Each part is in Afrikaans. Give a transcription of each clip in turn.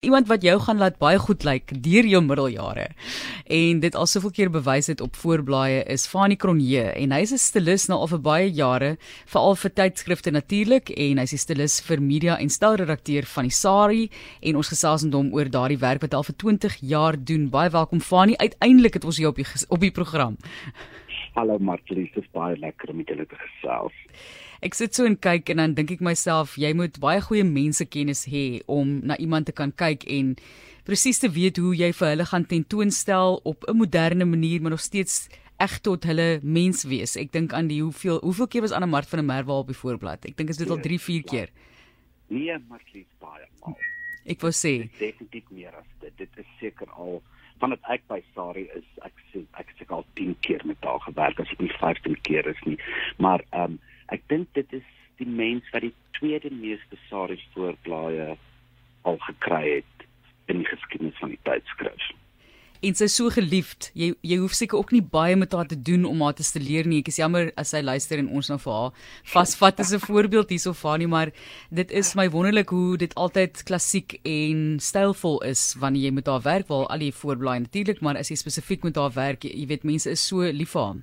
iemand wat jou gaan laat baie goed lyk deur jou middeljare en dit al soveel keer bewys het op voorblaaie is Fanie Cronje en hy's 'n stilis nou al vir baie jare veral vir tydskrifte natuurlik en hy's 'n stilis vir media en stelredakteur van die Sari en ons gesels met hom oor daardie werk wat al vir 20 jaar doen. Baie welkom Fanie. Uiteindelik het ons jou op die op die program Hallo Martlies dis baie lekker om met julle te gesels Ek sit so en kyk en dan dink ek myself, jy moet baie goeie mense kennis hê om na iemand te kan kyk en presies te weet hoe jy vir hulle gaan tentoonstel op 'n moderne manier, maar nog steeds eg tot hulle mens wees. Ek dink aan die hoeveel hoeveel keer was Anna Mart van der Merwe op die voorblad. Ek dink is dit al 3, 4 keer. Nee, Martlies baie mal. Ek wou sê definitief meer as dit. Dit is seker al vandat ek by Sari is, ek sê ek het al 10 keer met haar gewerk, as dit nie 15 keer is nie. Maar ehm um, ek dink dit is die mens wat die tweede meeste saris voorblaaie al gekry het in die geskiedenis van die tydskrif. En sy is so geliefd. Jy jy hoef seker ook nie baie met haar te doen om haar te stileer nie. Ek is jammer as sy luister en ons nou vir haar vasvat as 'n voorbeeld hierso van nie, maar dit is my wonderlik hoe dit altyd klassiek en stylvol is wanneer jy met haar werk. Wel al die voorblaai natuurlik, maar as jy spesifiek met haar werk, jy weet mense is so lief vir haar.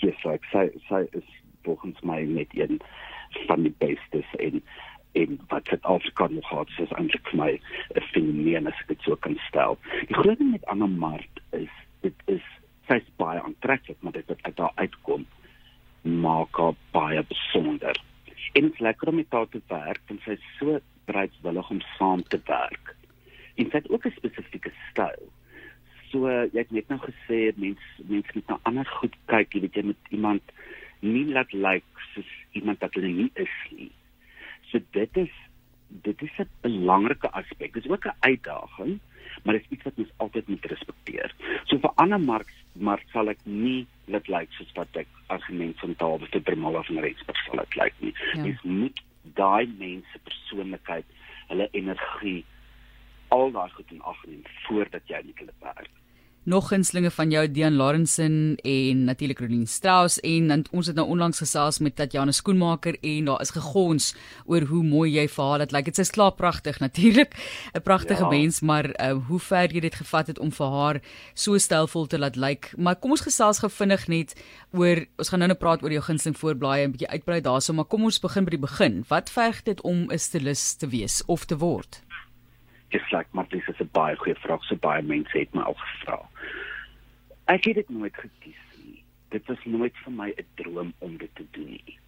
Yes, sy sy sy is volgens my net een van die bestes en en wat Suid-Afrika nog gehad het is eintlik vir my 'n fenomeen as ek dit so kan stel. Die groot ding met Anna Mart is dit is sy's baie aantreklik, maar dit wat uit daar uitkom maak haar baie besonder. En dit is lekker om met haar te werk en sy's so bereidwillig om saam te werk. En sy het ook 'n spesifieke styl. So jy het net nou gesê mense mense moet na ander goed kyk, jy weet jy met iemand nie laat lyk soos iemand wat hulle nie is nie. So dit is dit is 'n belangrike aspek. Dit is ook 'n uitdaging, maar dit is iets wat ons altyd moet respekteer. So vir Anna Marx maar sal ek nie laat lyk soos wat ek argument van taal of te Bermala van Rensburg sal dit lyk nie. Ja. Dis moet daai mense persoonlikheid, hulle energie al daai goed in ag neem voordat jy met hulle werk nog gunstlinge van jou Dian Laurensen en natuurlik Rolien Strauss en ons het nou onlangs gesels met Tatjana Skoenmaker en daar is gegons oor hoe mooi jy vir haar dit lyk. Dit is klaar pragtig natuurlik, 'n pragtige ja. mens, maar uh, hoe ver jy dit gevat het om vir haar so stylvol te laat lyk. Maar kom ons gesels gou vinnig net oor ons gaan nou net praat oor jou gunsteling voorblaaie en 'n bietjie uitbrei daarso, maar kom ons begin by die begin. Wat verg dit om 'n stylist te wees of te word? Dis like maar dis is 'n baie goeie vraag, so baie mense het my al gevra. Ek het dit nooit gekies nie. Dit was nooit vir my 'n droom om dit te doen nie.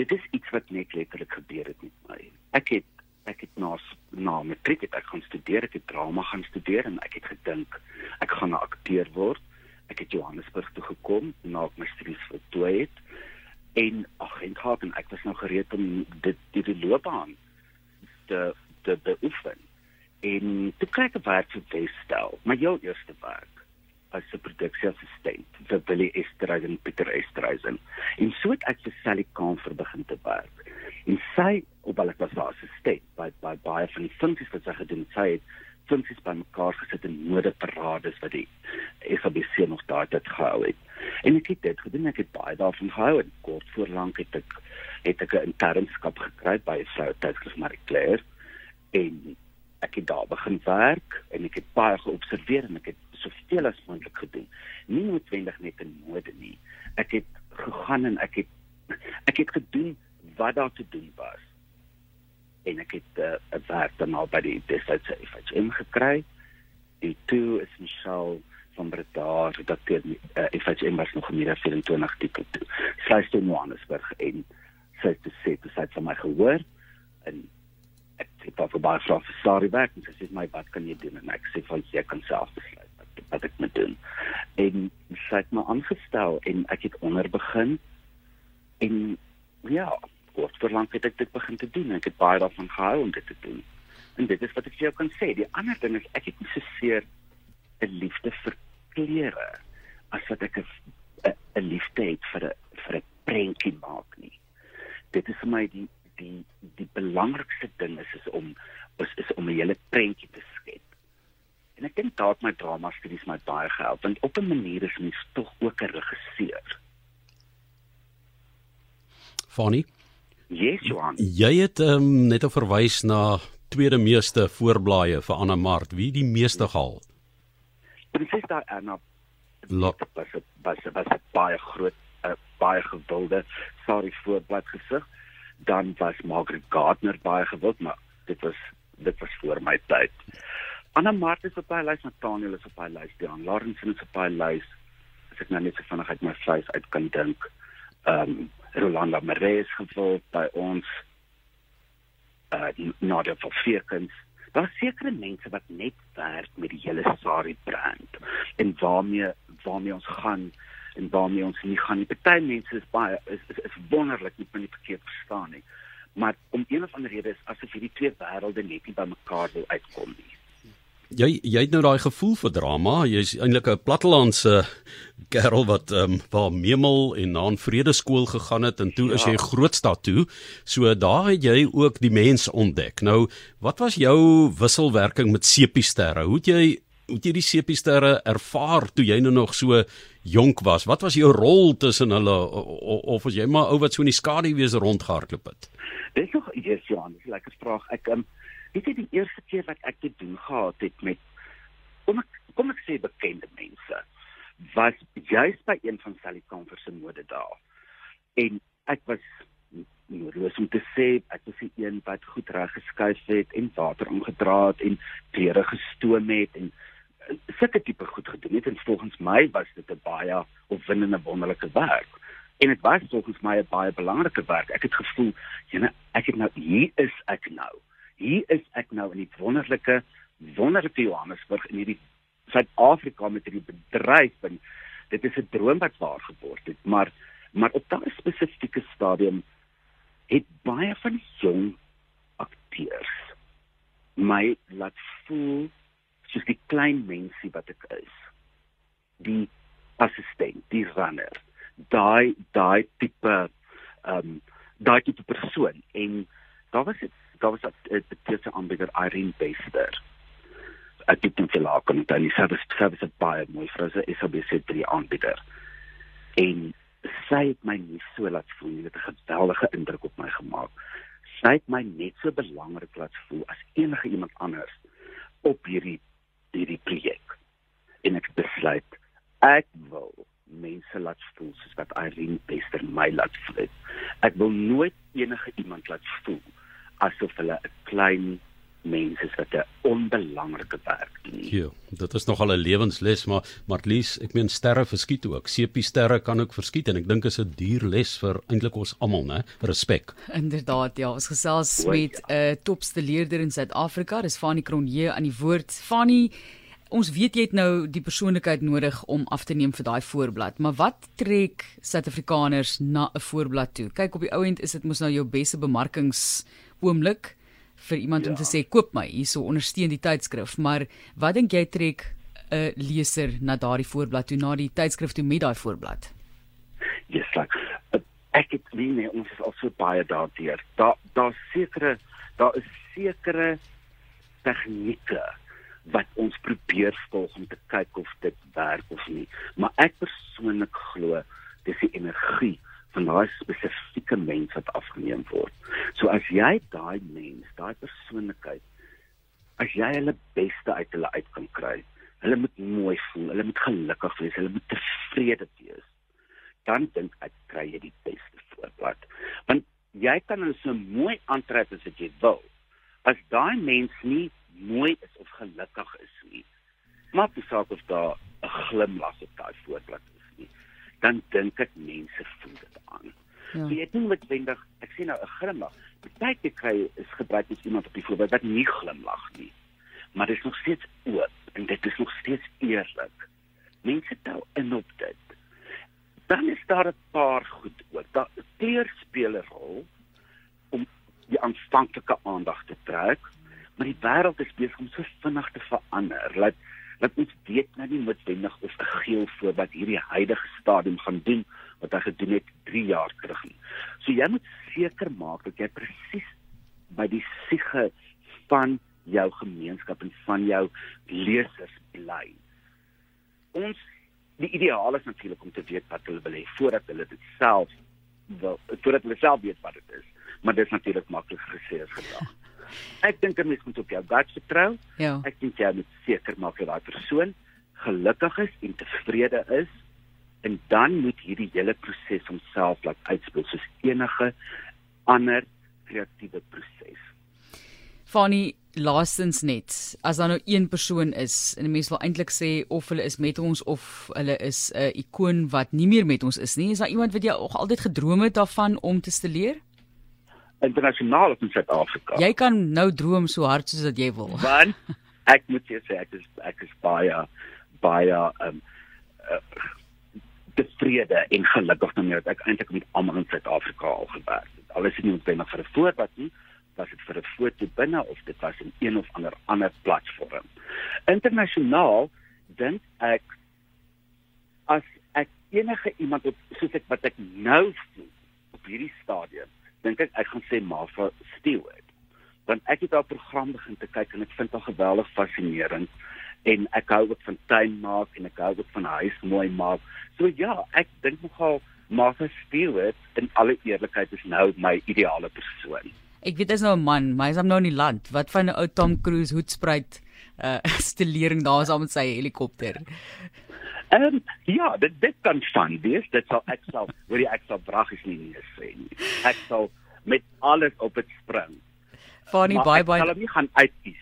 Dit is iets wat net letterlik gebeur het met my. Ek het ek het na na matriek het ek gaan studeer, ek het drama gaan studeer en ek het gedink ek gaan 'n akteur word. Ek het Johannesburg toe gekom na my studies voltooi het en ag en gehad en ek was nou gereed om dit die loopbaan te te beoefen. En toe kry ek 'n werk vir Westel, my heel eerste werk as 'n produksieassistent vir Billy Esterhuizen en Pieter Esterhuizen. En so het ek vir Sally Kamfer begin te werk. En sy, hoewel ek was haar assistent by by baie van die funksies wat sy gedoen het, sy het funksies bymekaar gesit in modeparades wat die SABC nog daai tyd gehou het. En ek het dit gedoen, ek het baie daarvan gehou en kort voor lank het ek het ek 'n internskap gekry by 'n vrou tydskrif Marie Claire en ek het daar begin werk en ek het baie geobserveer en ek het soveel as moontlik gedoen. Nie noodwendig net in mode nie. Ek het gegaan en ek het ek het gedoen wat daar te doen was. En ek het eh, 'n uh, werk dan al by die Desitse FHM gekry. Die toe is Michelle van Bredar dat dit uh, FHM was nog meer 24 artikel toe. Sy sê Johannesburg en sy het gesê dit het van my gehoor en het daar vir baie vrae vir Sari werk en sy sê my wat kan jy doen? En ek sê van jy kan self besluit wat, wat ek moet doen. En sy het my aangestel en ek het onder begin en ja kort verlang het ek dit begin te doen ek het baie daarvan gehou om dit te doen. En dit is wat ek vir jou kan sê. Die ander ding is ek het nie so seer 'n liefde vir klere as wat ek 'n liefde het vir 'n vir 'n prentjie maak nie. Dit is vir my die die die belangrikste ding is is om is, is om 'n hele prentjie te skep. En ek dink daar het my drama studies my baie gehelp want op 'n manier is mens tog ook 'n regisseur. Funny. Yes, Johan. Jy het um, net verwys na tweede meeste voorblaaie vir Anna Mart? Wie die meeste gehaal? Prinses Diana was was was 'n baie groot 'n baie gewilde sorry voorblad gesig. Dan was Margaret Gardner baie gewild, maar dit was dit was voor my tyd. Anna Mart is op baie lys, Nathaniel is op baie lys, Dion Lawrence is op baie lys. As ek nou net so vinnig uit my vleis uit kan dink. Ehm um, Rolanda Marais gevolg by ons uh Nadia van Vierkens. Daar is sekere mense wat net werk met die hele Sari brand en waarmee waarmee ons gaan en waarmee ons nie gaan nie. Party mense is baie is is, is wonderlik, nie die verkeerd verstaan nie. Maar om een of ander rede is asof hierdie twee wêrelde net nie by mekaar wil uitkom nie. Jy jy het nou daai gevoel vir drama. Jy's eintlik 'n plattelandse kerel wat ehm um, waar Memel en na 'n vredeskool gegaan het en toe ja. is jy grootstad toe. So daar het jy ook die mens ontdek. Nou, wat was jou wisselwerking met sepiesterre? Hoe het jy het jy die sepiesterre ervaar toe jy nou nog so jonk was? Wat was jou rol tussen hulle of was jy maar ou wat so in die skaduwees rondgehardloop het? Dis nog eers Johan, dis 'n lekker vraag. Ek um, weet jy die eerste keer wat ek dit doen gehad het met kom ek kom ek sê bekende mense was juis by een van Sally Comfort se mode daar. En ek was noodloos om te sê ek was die een wat goed reg geskuif het en water omgedra het en klere gestoom het en sulke tipe goed gedoen het en volgens my was dit 'n baie opwindende wonderlike werk. En dit was volgens my 'n baie belangrike werk. Ek het gevoel, jene, ek het nou hier is ek nou hier is ek nou in die wonderlike wonderlike Johannesburg in hierdie Suid-Afrika met hierdie bedryf en dit is 'n droom wat waar geword het maar maar op daardie spesifieke stadium het baie van jong akteurs my laat voel soos die klein mensie wat ek is die assistent die runner daai daai tipe ehm um, daai tipe persoon en daar was dit daar was 'n betese aanbieder Irene Bester. Ek het dit gelaat en dan is dit service baie mooi vir sy SABC 3 aanbieder. En sy het my nie so laat voel nie, dit het 'n geweldige indruk op my gemaak. Sy het my net so belangrik laat voel as enige iemand anders op hierdie hierdie projek. En ek besluit ek wil mense laat voel soos wat Irene Bester my laat voel. Ek wil nooit enige iemand laat voel asof hulle 'n klein mens is wat 'n onbelangrike werk. Ja, dit is nogal 'n lewensles, maar Martlies, ek meen sterre verskiet ook. Sepie sterre kan ook verskiet en ek dink is 'n duur les vir eintlik ons almal, né? Respek. Inderdaad, ja, ons gesels met 'n ja. uh, topste leerder in Suid-Afrika, dis Fanie Cronje aan die woord. Fanie Ons weet jy het nou die persoonlikheid nodig om af te neem vir daai voorblad, maar wat trek Suid-Afrikaners na 'n voorblad toe? Kyk op die ou end is dit mos nou jou beste bemarkings oomblik vir iemand ja. om te sê koop my hierso ondersteun die tydskrif. Maar wat dink jy trek 'n leser na daardie voorblad toe na die tydskrif toe met daai voorblad? Ja yes, like, ek het nie nee, ons is al so baie daardeur. Daar daar sekere daar is sekere tegnieke wat ons probeer volg om te kyk of dit werk of nie. Maar ek persoonlik glo dis die energie van daai spesifieke mens wat afgeneem word. So as jy daai mens, daai persoonlikheid, as jy hulle beste uit hulle uit kan kry, hulle moet mooi voel, hulle moet gelukkig wees, hulle moet tevrede wees, dan dink ek kry jy die beste voorblad. Want jy kan hulle so mooi aantrek as wat jy wil. As daai mens nie mooi is of gelukkig is nie, maak dit saak of daar 'n glimlag op daai voorblad is nie dan dink ek mense voel dit. Ja. So jy dink met wendig, ek sien nou 'n glimlag. Partyke kry is gebruik as iemand op die voorbeeld wat nie glimlag nie. Maar dit is nog steeds oop en dit is nog steeds eerlik. Mense tel in op dit. Dan is daar 'n paar goed ook. Daar kleur speel 'n rol om die aanvanklike aandag te trek, maar die wêreld is besig om so vinnig te verander. Laat dat ons weet nou nie noodwendig of 'n geel voor wat hierdie huidige stadium gaan doen wat hy gedoen het 3 jaar terug nie. So jy moet seker maak dat jy presies by die siege van jou gemeenskap en van jou lesers bly. Ons die ideaal is natuurlik om te weet wat hulle wil hê voordat hulle dit self wil voordat hulle self weet wat dit is. Maar dit is natuurlik maklik gesê as gedag. Ek dink 'n mens moet op jou gut vertrou. Ja. Ek dink jy moet seker maak dat daai persoon gelukkig is en tevrede is en dan moet hierdie hele proses homself laat uitspeel soos enige ander kreatiewe proses. Fanny laastens net as daar nou een persoon is en mense wil eintlik sê of hulle is met ons of hulle is 'n uh, ikoon wat nie meer met ons is nie is daar iemand wat jy nog altyd gedroom het daarvan om te steleer internasionaal of in Suid-Afrika. jy kan nou droom so hard soos wat jy wil Want ek moet jou sê ek is ek is baie baie um uh, tevrede en gelukkig daarmee dat ek eintlik met almal in Suid-Afrika al gewerk het. Al is dit nie noodwendig vir 'n voorbeeld nie, was dit vir 'n foto binne of dit was in een of ander ander platform. Internasionaal dink ek as ek enige iemand op soos ek wat ek nou sien op hierdie stadium, dink ek ek gaan sê Martha Stewart. Want ek het haar program begin te kyk en ek vind haar geweldig fascinerend en ek hou ook van tuin maak en ek hou ook van huis mooi maak. So ja, ek dink nogal Martha Stewart in alle eerlikheid is nou my ideale persoon. ek weet hy's nou 'n man maar hy's nou in die land wat van 'n ou Tom Cruise hoedspruit uh stelering daar saam met sy helikopter Ehm um, ja, dit dit kan van wees. Dit sal ek sal, hoor jy ek sal braggies nie nee sê nie. Ek sal met alles op dit spring. Fanny Maar baie ek baie sal hom nie gaan uitkies.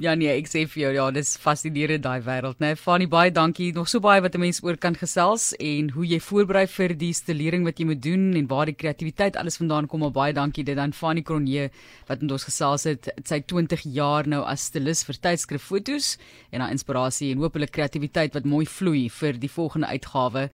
Ja nee, ek sê vir jou ja, dis fascinerend daai wêreld, né? Nee, Fanny baie dankie. Nog so baie wat 'n mens oor kan gesels en hoe jy voorberei vir die stelering wat jy moet doen en waar die kreatiwiteit alles vandaan kom. Maar baie dankie dit aan Fanny Cronje wat met ons gesels het. Sy 20 jaar nou as stilis vir tydskrif fotos en haar inspirasie en hulle kreatiwiteit wat mooi vloei vir die volgende uitgawe